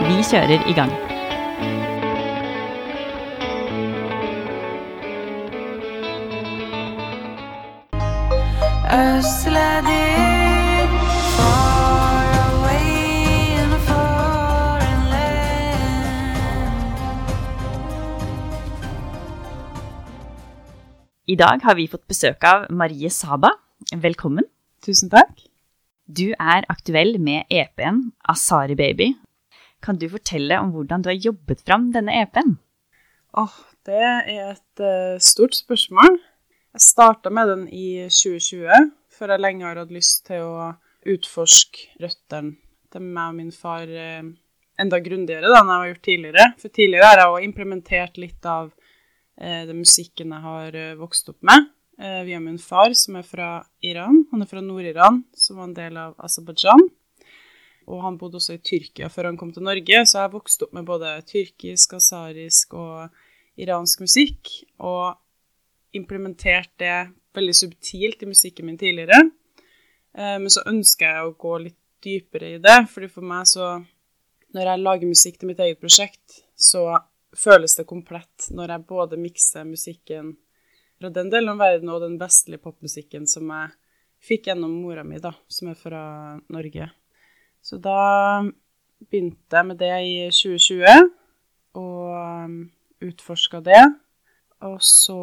Vi kjører i gang. I dag har vi fått besøk av Marie Saba. Velkommen. Tusen takk. Du er aktuell med EP-en Asari Baby. Kan du fortelle om hvordan du har jobbet fram denne EP-en? Åh, det er et uh, stort spørsmål. Jeg starta med den i 2020, før jeg lenge har hatt lyst til å utforske røttene til meg og min far uh, enda grundigere da, enn jeg har gjort tidligere. For tidligere har jeg også implementert litt av uh, den musikken jeg har vokst opp med, via min far, som er fra Iran. Han er fra Nord-Iran, som var en del av Aserbajdsjan. Og han bodde også i Tyrkia før han kom til Norge, så jeg vokste opp med både tyrkisk, asarisk og iransk musikk, og implementert det veldig subtilt i musikken min tidligere. Eh, Men så ønsker jeg å gå litt dypere i det, fordi for meg så Når jeg lager musikk til mitt eget prosjekt, så føles det komplett når jeg både mikser musikken fra den delen av verden og den vestlige popmusikken som jeg fikk gjennom mora mi, da, som er fra Norge. Så da begynte jeg med det i 2020, og utforska det. Og så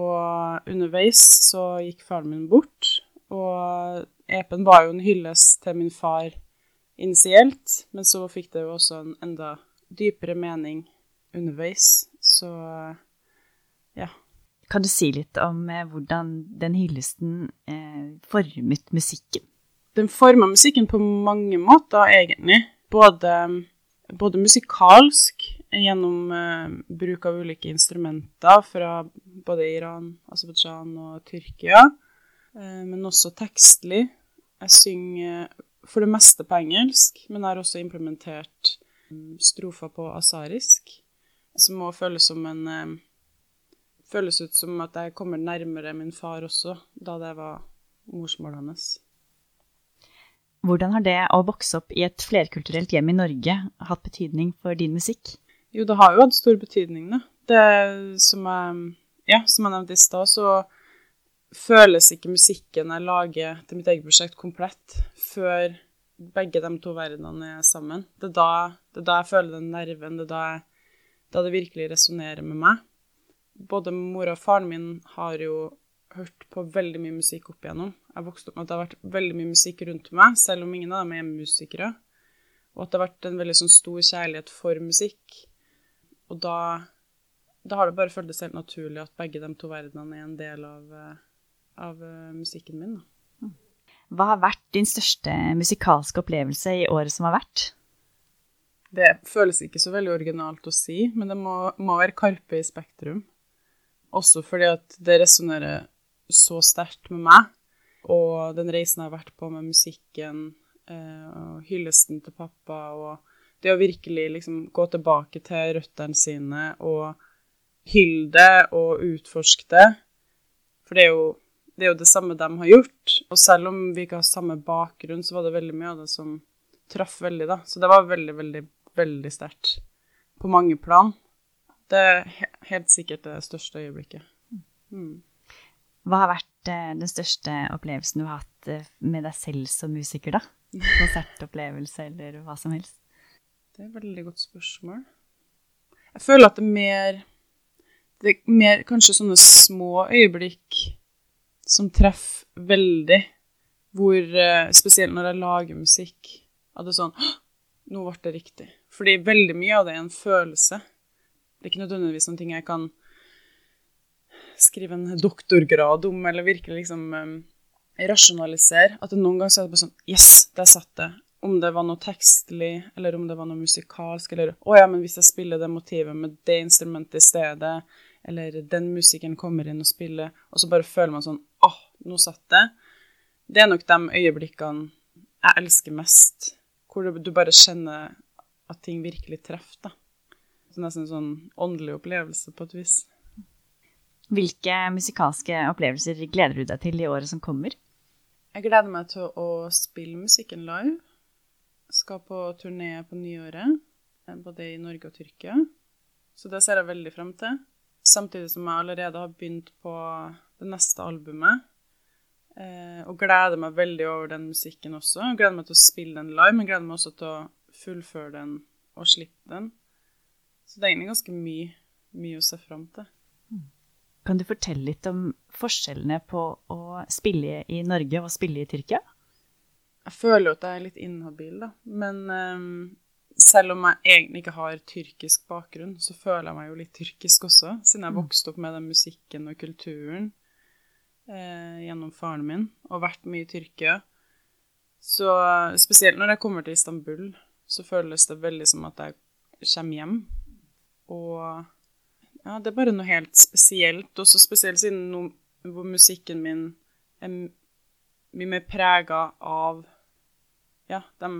underveis så gikk faren min bort, og EP-en var jo en hyllest til min far initielt, men så fikk det jo også en enda dypere mening underveis. Så ja. Kan du si litt om eh, hvordan den hyllesten eh, formet musikken? Den forma musikken på mange måter, egentlig. Både, både musikalsk, gjennom eh, bruk av ulike instrumenter fra både Iran, Aserbajdsjan og Tyrkia, eh, men også tekstlig. Jeg synger for det meste på engelsk, men har også implementert mm, strofer på asarisk, som må føles som en eh, Føles ut som at jeg kommer nærmere min far også, da det var morsmålet hans. Hvordan har det å vokse opp i et flerkulturelt hjem i Norge hatt betydning for din musikk? Jo, det har jo hatt stor betydning, da. Det som jeg, ja, som jeg nevnte i stad, så føles ikke musikken jeg lager til mitt eget prosjekt, komplett før begge de to verdenene er sammen. Det er da, det er da jeg føler den nerven, det er da, jeg, da det virkelig resonnerer med meg. Både mora og faren min har jo hørt på veldig mye musikk opp igjennom. Jeg vokste opp med at det har vært veldig mye musikk rundt meg, selv om ingen av dem er musikere. Og at det har vært en veldig sånn stor kjærlighet for musikk. Og da, da har det bare føltes helt naturlig at begge de to verdenene er en del av, eh, av eh, musikken min. Da. Hva har vært din største musikalske opplevelse i året som har vært? Det føles ikke så veldig originalt å si, men det må, må være Karpe i Spektrum. Også fordi at det resonnerer så sterkt med meg. Og den reisen jeg har vært på med musikken, eh, og hyllesten til pappa, og det å virkelig liksom gå tilbake til røttene sine og hylle det og utforske det. For det er, jo, det er jo det samme de har gjort. Og selv om vi ikke har samme bakgrunn, så var det veldig mye av det som traff veldig, da. Så det var veldig, veldig, veldig sterkt. På mange plan. Det er helt sikkert det største øyeblikket. Mm. Hva har vært den største opplevelsen du har hatt eh, med deg selv som musiker, da? Konsertopplevelse eller hva som helst? Det er et veldig godt spørsmål. Jeg føler at det er mer Det er mer kanskje sånne små øyeblikk som treffer veldig. Hvor eh, Spesielt når jeg lager musikk. At det er sånn «Hå! Nå ble det riktig. Fordi veldig mye av det er en følelse. Det er ikke nødvendigvis noen ting jeg kan skrive en doktorgrad om, eller virkelig liksom um, rasjonalisere. At noen ganger så er det bare sånn Yes, der satt det. om det var noe tekstlig, eller om det var noe musikalsk, eller å ja, men hvis jeg spiller det motivet med det instrumentet i stedet, eller den musikeren kommer inn og spiller, og så bare føler man sånn åh, nå satt det. Det er nok de øyeblikkene jeg elsker mest, hvor du- bare kjenner at ting virkelig treffer, da. Så nesten en sånn åndelig opplevelse på et vis. Hvilke musikalske opplevelser gleder du deg til i året som kommer? Jeg gleder meg til å spille musikken live. Skal på turné på nyåret, eh, både i Norge og Tyrkia. Så det ser jeg veldig frem til. Samtidig som jeg allerede har begynt på det neste albumet. Eh, og gleder meg veldig over den musikken også. Jeg gleder meg til å spille den live, men gleder meg også til å fullføre den og slippe den. Så det er egentlig ganske mye, mye å se frem til. Kan du fortelle litt om forskjellene på å spille i Norge og spille i Tyrkia? Jeg føler jo at jeg er litt inhabil, da. Men um, selv om jeg egentlig ikke har tyrkisk bakgrunn, så føler jeg meg jo litt tyrkisk også, siden jeg vokste opp med den musikken og kulturen eh, gjennom faren min, og vært mye i Tyrkia. Så spesielt når jeg kommer til Istanbul, så føles det veldig som at jeg kommer hjem. Og ja, det er bare noe helt spesielt, også spesielt siden no, hvor musikken min er mye mer prega av ja, de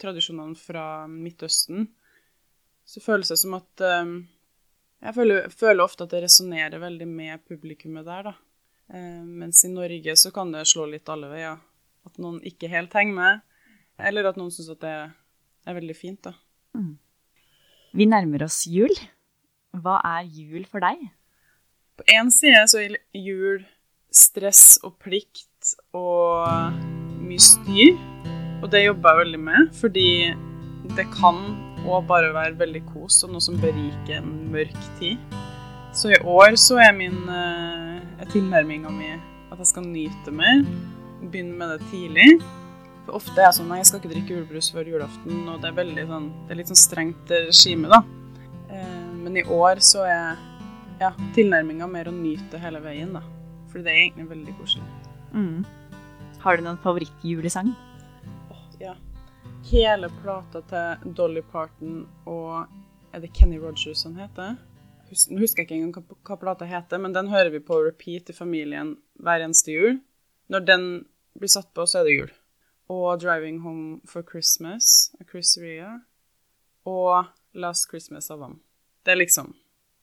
tradisjonene fra Midtøsten, så føles det som at um, Jeg føler, føler ofte at det resonnerer veldig med publikummet der, da. Um, mens i Norge så kan det slå litt alle veier. At noen ikke helt henger med, eller at noen syns at det er veldig fint, da. Vi nærmer oss jul. Hva er jul for deg? På én side så er jul stress og plikt og mye styr. Og det jobber jeg veldig med, fordi det kan òg bare være veldig kos og noe som beriker en mørk tid. Så i år så er min eh, tilnærminga mi at jeg skal nyte mer. Begynne med det tidlig. For ofte er jeg sånn Nei, jeg skal ikke drikke julebrus før julaften, og det er veldig sånn Det er litt sånn strengt regime, da. Men i år så er ja, tilnærminga mer å nyte hele veien, da. For det er egentlig veldig koselig. Mm. Har du noen favorittjulesang? Oh, ja. Hele plata til Dolly Parton og Er det Kenny Rogers han heter? Hus nå husker jeg ikke engang hva, hva plata heter, men den hører vi på repeat i familien hver eneste jul. Når den blir satt på, så er det jul. Og Driving Home for Christmas av Chris Ria. Og Last Christmas av ham. Det er liksom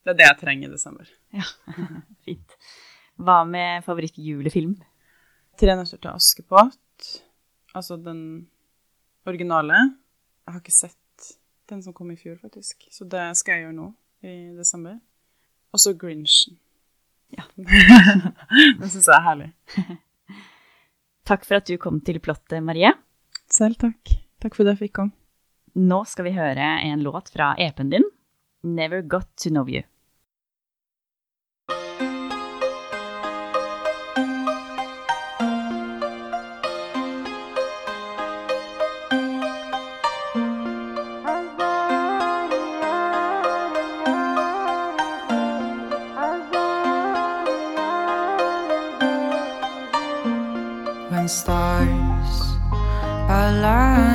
Det er det jeg trenger i desember. Ja, fint. Hva med favorittjulefilm? Tre nøtter til Askepott. Altså den originale. Jeg har ikke sett den som kom i fjor, faktisk. Så det skal jeg gjøre nå i desember. Og så Grinchen. Ja. den syns jeg er herlig. Takk for at du kom til plottet, Marie. Selv takk. Takk for at jeg fikk komme. Nå skal vi høre en låt fra EP-en din, Never Got To Know You. When stars align,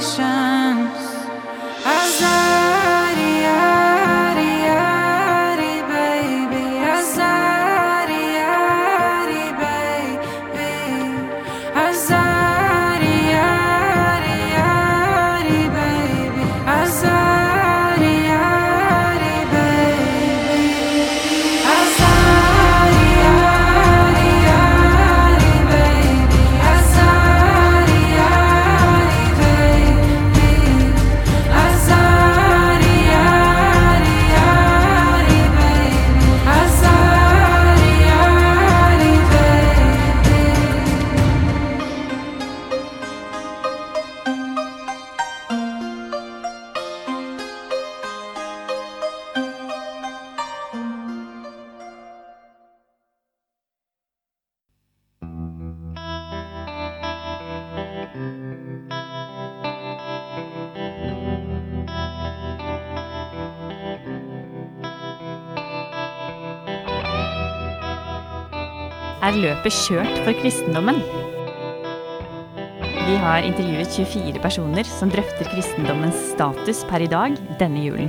想。Er løpet kjørt for kristendommen? Vi har intervjuet 24 personer som drøfter kristendommens status per i dag denne julen.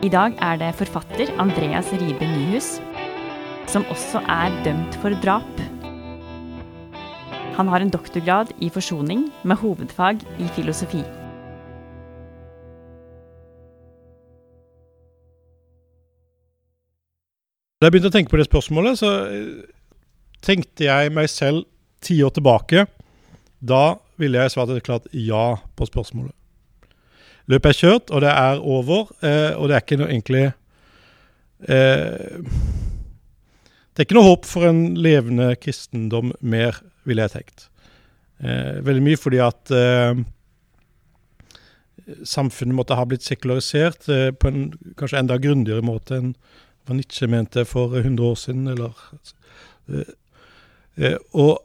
I dag er det forfatter Andreas Ribe Nyhus, som også er dømt for drap. Han har en doktorgrad i forsoning med hovedfag i filosofi. Da jeg begynte å tenke på det spørsmålet, så eh, tenkte jeg meg selv ti år tilbake. Da ville jeg svart et klart ja på spørsmålet. Løpet er kjørt, og det er over, eh, og det er ikke noe egentlig eh, Det er ikke noe håp for en levende kristendom mer, ville jeg tenkt. Veldig mye fordi at samfunnet måtte ha blitt sekularisert på en kanskje enda grundigere måte enn hva Nietzsche mente for 100 år siden, eller eh, eh, Og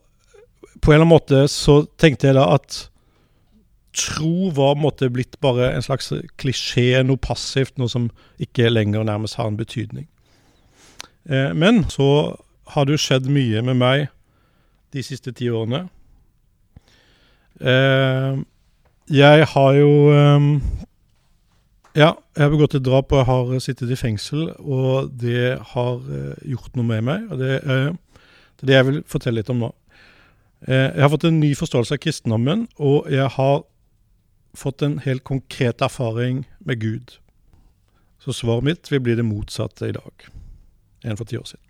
på en eller annen måte så tenkte jeg da at tro var på blitt bare en slags klisjé, noe passivt, noe som ikke lenger nærmest har en betydning. Eh, men så har det jo skjedd mye med meg de siste ti årene. Jeg har jo ja, jeg har begått et drap og jeg har sittet i fengsel, og det har eh, gjort noe med meg. og Det, eh, det er det jeg vil fortelle litt om nå. Eh, jeg har fått en ny forståelse av kristendommen, og jeg har fått en helt konkret erfaring med Gud. Så svaret mitt vil bli det motsatte i dag enn for ti år siden.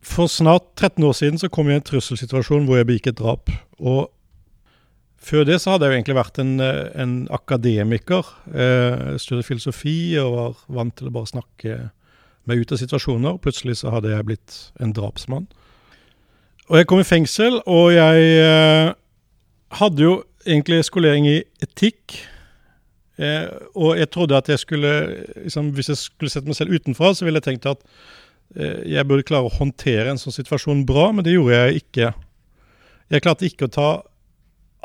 For snart 13 år siden så kom jeg i en trusselsituasjon hvor jeg begikk et drap. og før det så hadde jeg jo egentlig vært en, eh, en akademiker. Eh, studert filosofi og var vant til å bare snakke meg ut av situasjoner. Plutselig så hadde jeg blitt en drapsmann. Og jeg kom i fengsel, og jeg eh, hadde jo egentlig skolering i etikk. Eh, og jeg trodde at jeg skulle liksom, Hvis jeg skulle sette meg selv utenfra, så ville jeg tenkt at eh, jeg burde klare å håndtere en sånn situasjon bra, men det gjorde jeg ikke. Jeg klarte ikke å ta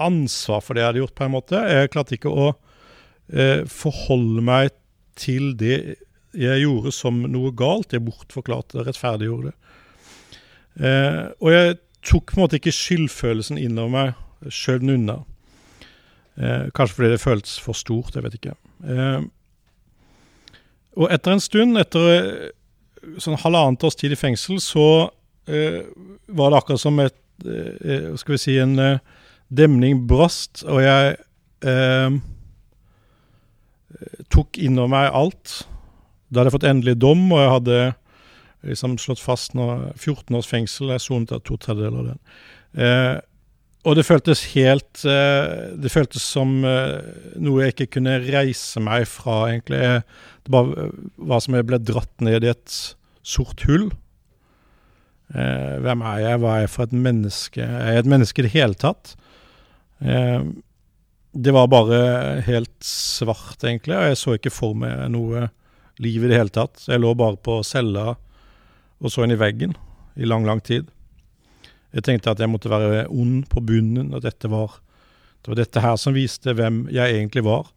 ansvar for det jeg hadde gjort, på en måte. Jeg klarte ikke å eh, forholde meg til det jeg gjorde som noe galt. Jeg bortforklarte det, rettferdiggjorde. Eh, og jeg tok på en måte ikke skyldfølelsen innover meg, skjøv den unna. Eh, kanskje fordi det føltes for stort, jeg vet ikke. Eh, og etter en stund, etter eh, sånn halvannet års tid i fengsel, så eh, var det akkurat som et skal vi si, en eh, demning brast, og jeg eh, tok innover meg alt. Da hadde jeg fått endelig dom, og jeg hadde liksom slått fast nå 14 års fengsel. Jeg sonet av to tredjedeler av den. Eh, og det føltes helt eh, Det føltes som eh, noe jeg ikke kunne reise meg fra, egentlig. Jeg, det bare var som jeg ble dratt ned i et sort hull. Eh, hvem er jeg? Hva er jeg for et menneske? Er jeg et menneske i det hele tatt? Eh, det var bare helt svart, egentlig, og jeg så ikke for meg noe liv i det hele tatt. Jeg lå bare på cella og så inn i veggen i lang, lang tid. Jeg tenkte at jeg måtte være ond på bunnen, og dette var, det var dette her som viste hvem jeg egentlig var.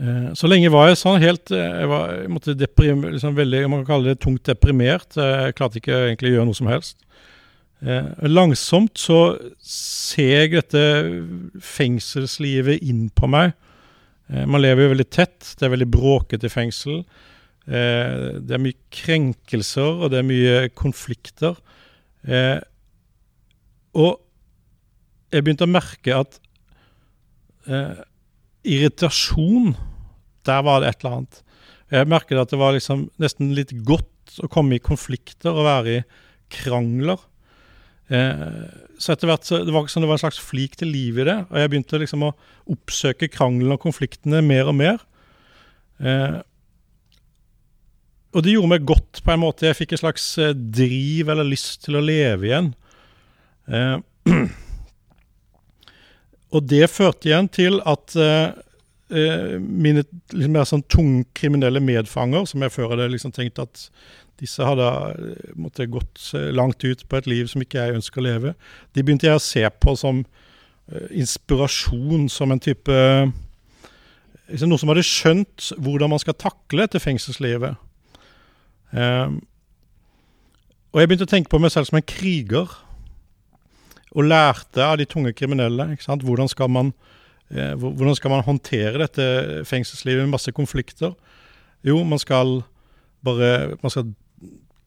Eh, Så lenge var jeg sånn helt eh, Jeg var jeg måtte deprim, liksom veldig, man kan kalle det tungt deprimert. Jeg klarte ikke egentlig å gjøre noe som helst. Eh, Langsomt så ser jeg dette fengselslivet inn på meg. Eh, Man lever jo veldig tett. Det er veldig bråkete fengsel. Eh, Det er mye krenkelser, og det er mye konflikter. Og jeg begynte å merke at irritasjon, der var det et eller annet. Jeg merket at det var liksom nesten litt godt å komme i konflikter og være i krangler. Eh, så etter hvert så det var sånn det var en slags flik til liv i det, og jeg begynte liksom å oppsøke krangelen og konfliktene mer og mer. Eh, og det gjorde meg godt på en måte. Jeg fikk et slags eh, driv eller lyst til å leve igjen. Eh, og det førte igjen til at eh, eh, mine litt mer sånn tungkriminelle medfanger, som jeg før hadde liksom tenkt at disse hadde eh, måtte gått eh, langt ut på et liv som ikke jeg ønsker å leve, de begynte jeg å se på som eh, inspirasjon, som en type liksom Noe som hadde skjønt hvordan man skal takle dette fengselslivet. Eh, og jeg begynte å tenke på meg selv som en kriger, og lærte av de tunge kriminelle. Hvordan skal man Eh, Hvordan skal man håndtere dette fengselslivet med masse konflikter? Jo, man skal bare Man skal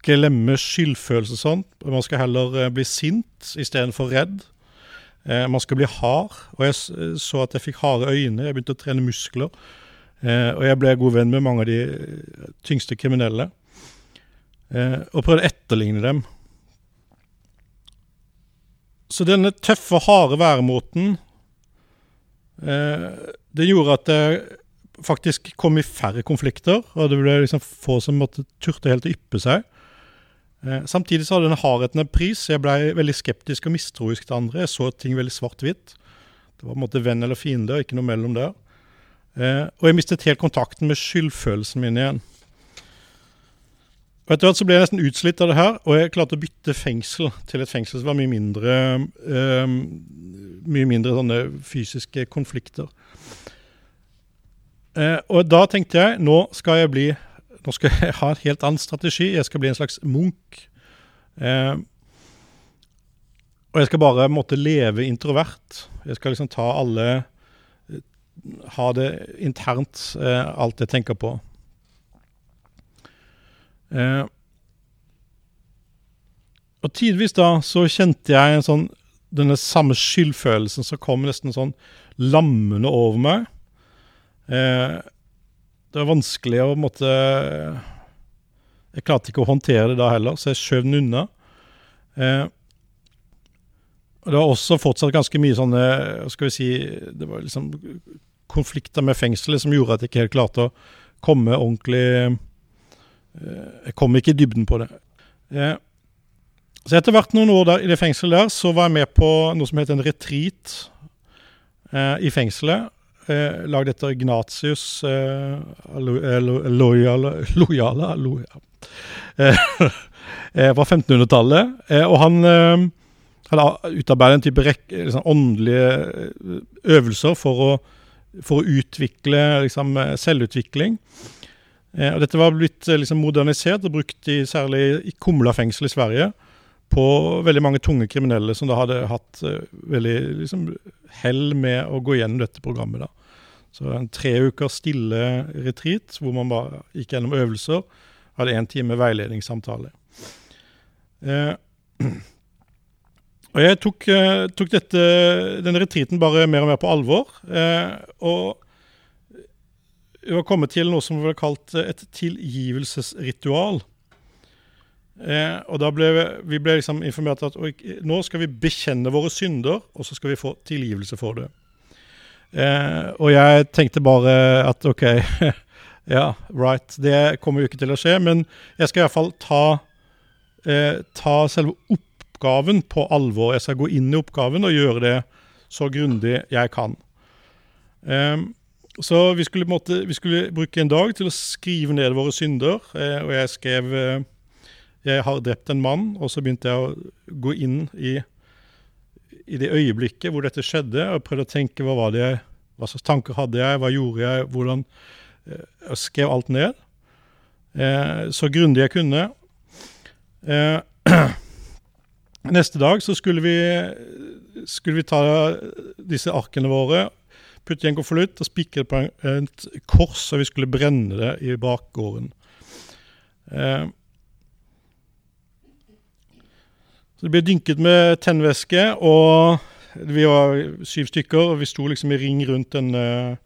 glemme skyldfølelse og sånt. Man skal heller eh, bli sint istedenfor redd. Eh, man skal bli hard. Og jeg så at jeg fikk harde øyne. Jeg begynte å trene muskler. Eh, og jeg ble god venn med mange av de eh, tyngste kriminelle. Eh, og prøvde å etterligne dem. Så denne tøffe, harde væremåten Eh, det gjorde at jeg faktisk kom i færre konflikter, og det ble liksom få som måtte turte helt å yppe seg. Eh, samtidig så hadde denne hardheten en pris. Jeg ble veldig skeptisk og mistroisk til andre. Jeg så ting veldig svart-hvitt. Det var på en måte venn eller fiende, og ikke noe mellom der. Eh, og jeg mistet helt kontakten med skyldfølelsen min igjen. Og Etter hvert så ble jeg nesten utslitt av det her, og jeg klarte å bytte fengsel til et fengsel som var mye mindre eh, mye mindre sånne fysiske konflikter. Eh, og da tenkte jeg nå skal jeg bli nå skal jeg ha en helt annen strategi. Jeg skal bli en slags munk. Eh, og jeg skal bare måtte leve introvert. Jeg skal liksom ta alle eh, Ha det internt, eh, alt jeg tenker på. Eh, og tidvis da så kjente jeg en sånn denne samme skyldfølelsen som kom nesten sånn lammende over meg. Eh, det var vanskelig å måtte Jeg klarte ikke å håndtere det da heller, så jeg skjøv den unna. Eh, og det var også fortsatt ganske mye sånne skal vi si, Det var liksom konflikter med fengselet som gjorde at jeg ikke helt klarte å komme ordentlig eh, Jeg kom ikke i dybden på det. Eh, så etter hvert noen år der i det fengselet der, så var jeg med på noe som het en retreat eh, i fengselet. Eh, lagd etter Ignatius eh, lo- eh, lo- Loyale Lojale lo, eh, eh, Fra 1500-tallet. Eh, og han eh, hadde utarbeidet en type rekke, liksom, åndelige eh, øvelser for å, for å utvikle liksom, selvutvikling. Og dette var blitt liksom, modernisert og brukt i, særlig i Kumla fengsel i Sverige på veldig mange tunge kriminelle som da hadde hatt eh, veldig liksom, hell med å gå gjennom dette programmet. da. Så en tre uker stille retreat hvor man bare gikk gjennom øvelser. Hadde én time veiledningssamtale. Eh, og jeg tok, eh, tok dette, denne retreaten bare mer og mer på alvor. Eh, og vi var kommet til noe som ble kalt et tilgivelsesritual. Eh, og da ble vi, ble liksom informert at nå skal vi bekjenne våre synder, og så skal vi få tilgivelse for det. Eh, og jeg tenkte bare at OK, ja, right, det kommer jo ikke til å skje, men jeg skal iallfall ta, eh, ta selve oppgaven på alvor. Jeg skal gå inn i oppgaven og gjøre det så grundig jeg kan. Eh, så vi skulle, måtte, vi skulle bruke en dag til å skrive ned våre synder, eh, og jeg skrev eh, jeg har drept en mann, og så begynte jeg å gå inn i, i det øyeblikket hvor dette skjedde, og prøvde å tenke hva var det jeg, hva slags tanker hadde jeg, hva gjorde jeg, hvordan eh, Jeg skrev alt ned. Eh, så grundig jeg kunne. Eh, neste dag så skulle vi, skulle vi ta disse arkene våre, putte i en konvolutt og spikre det på et kors, og vi skulle brenne det i bakgården. Eh, Det ble dynket med tennvæske, og vi var syv stykker, og vi sto liksom i ring rundt denne,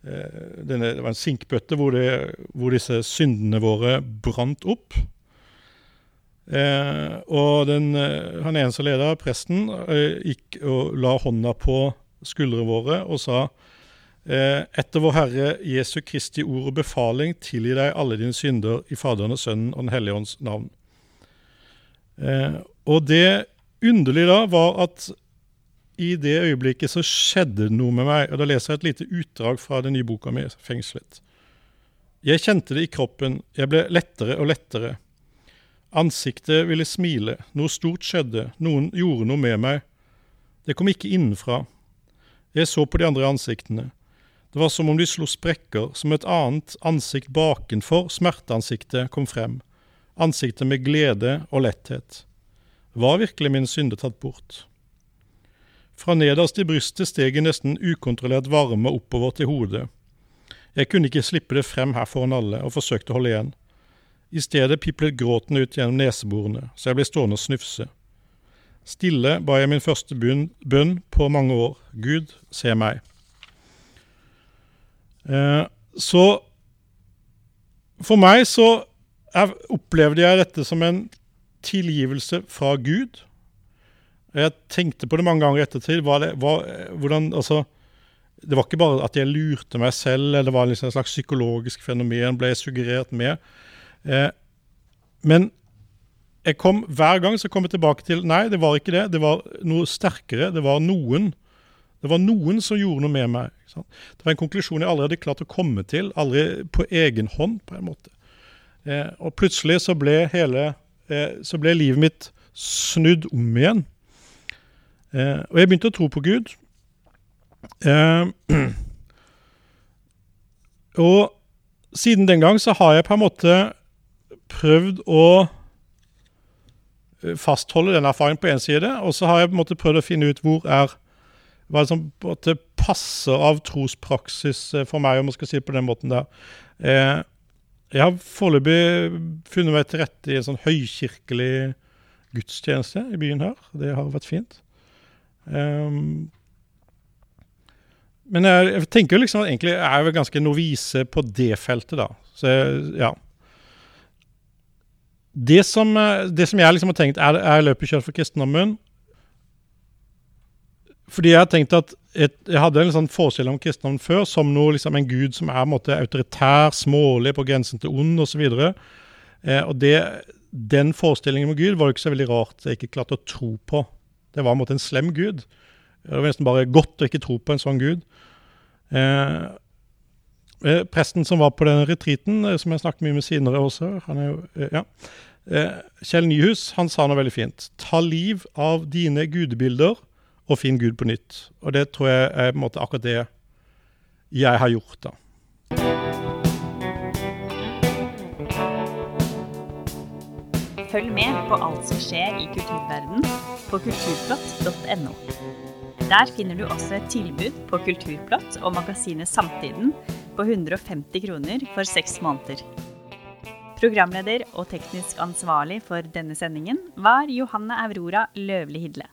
eh, denne Det var en sinkbøtte hvor, det, hvor disse syndene våre brant opp. Eh, og den, eh, han ene som leda, presten, eh, gikk og la hånda på skuldrene våre og sa etter vår Herre Jesu Kristi ord og befaling tilgi deg alle dine synder i Faderen og Sønnen og Den hellige ånds navn. Og det underlige da var at i det øyeblikket så skjedde det noe med meg. Og da leser jeg et lite utdrag fra den nye boka mi, 'Fengslet'. Jeg kjente det i kroppen. Jeg ble lettere og lettere. Ansiktet ville smile. Noe stort skjedde. Noen gjorde noe med meg. Det kom ikke innenfra. Jeg så på de andre ansiktene. Det var som om de slo sprekker, som et annet ansikt bakenfor smerteansiktet kom frem. Ansiktet med glede og letthet. Var virkelig min synde tatt bort? Fra nederst i brystet steg en nesten ukontrollert varme oppover til hodet. Jeg kunne ikke slippe det frem her foran alle, og forsøkte å holde igjen. I stedet piplet gråten ut gjennom neseborene, så jeg ble stående og snufse. Stille ba jeg min første bønn, på mange år. Gud, se meg. Eh, så for meg så jeg, opplevde jeg dette som en tilgivelse fra Gud. Jeg tenkte på det mange ganger i ettertid. Hva det, var, hvordan, altså, det var ikke bare at jeg lurte meg selv, eller det var liksom et slags psykologisk fenomen, ble jeg suggerert med. Eh, men jeg kom, hver gang så kom jeg tilbake til nei, det var ikke det. Det var noe sterkere. Det var noen. Det var noen som gjorde noe med meg. Det var en konklusjon jeg aldri hadde klart å komme til, aldri på egen hånd, på en måte. Eh, og plutselig så ble hele Så ble livet mitt snudd om igjen. Eh, og jeg begynte å tro på Gud. Eh, og siden den gang så har jeg på en måte prøvd å eh, fastholde den erfaringen på én side, og så har jeg på en måte prøvd å finne ut hvor er hva som passer av trospraksis eh, for meg, om man skal si det på den måten der. Eh, jeg har foreløpig funnet meg til rette i en sånn høykirkelig gudstjeneste i byen her. Det har vært fint. Um, men jeg, jeg tenker jo liksom at egentlig er jeg vel ganske novise på det feltet, da. Så ja. Det som, det som jeg liksom har tenkt, er, er løpet kjørt for kristendommen. Fordi jeg har tenkt at et, jeg hadde en sånn forestilling om kristendommen før som noe, liksom en gud som er en måte, autoritær, smålig, på grensen til ond osv. Eh, og den forestillingen om Gud var jo ikke så veldig rart jeg ikke klarte å tro på. Det var en måte en slem gud. Det var nesten bare godt å ikke tro på en sånn gud. Eh, eh, presten som var på den retreaten, eh, som jeg snakket mye med senere også, han er jo, eh, ja, Kjell Nyhus, han sa noe veldig fint. Ta liv av dine gudebilder og finn Gud på nytt. Og det tror jeg er på en måte akkurat det jeg har gjort, da. Følg med på alt som skjer i kulturverden på kulturplott.no. Der finner du også et tilbud på Kulturplott og magasinet Samtiden på 150 kroner for seks måneder. Programleder og teknisk ansvarlig for denne sendingen var Johanne Aurora Løvli Hidle.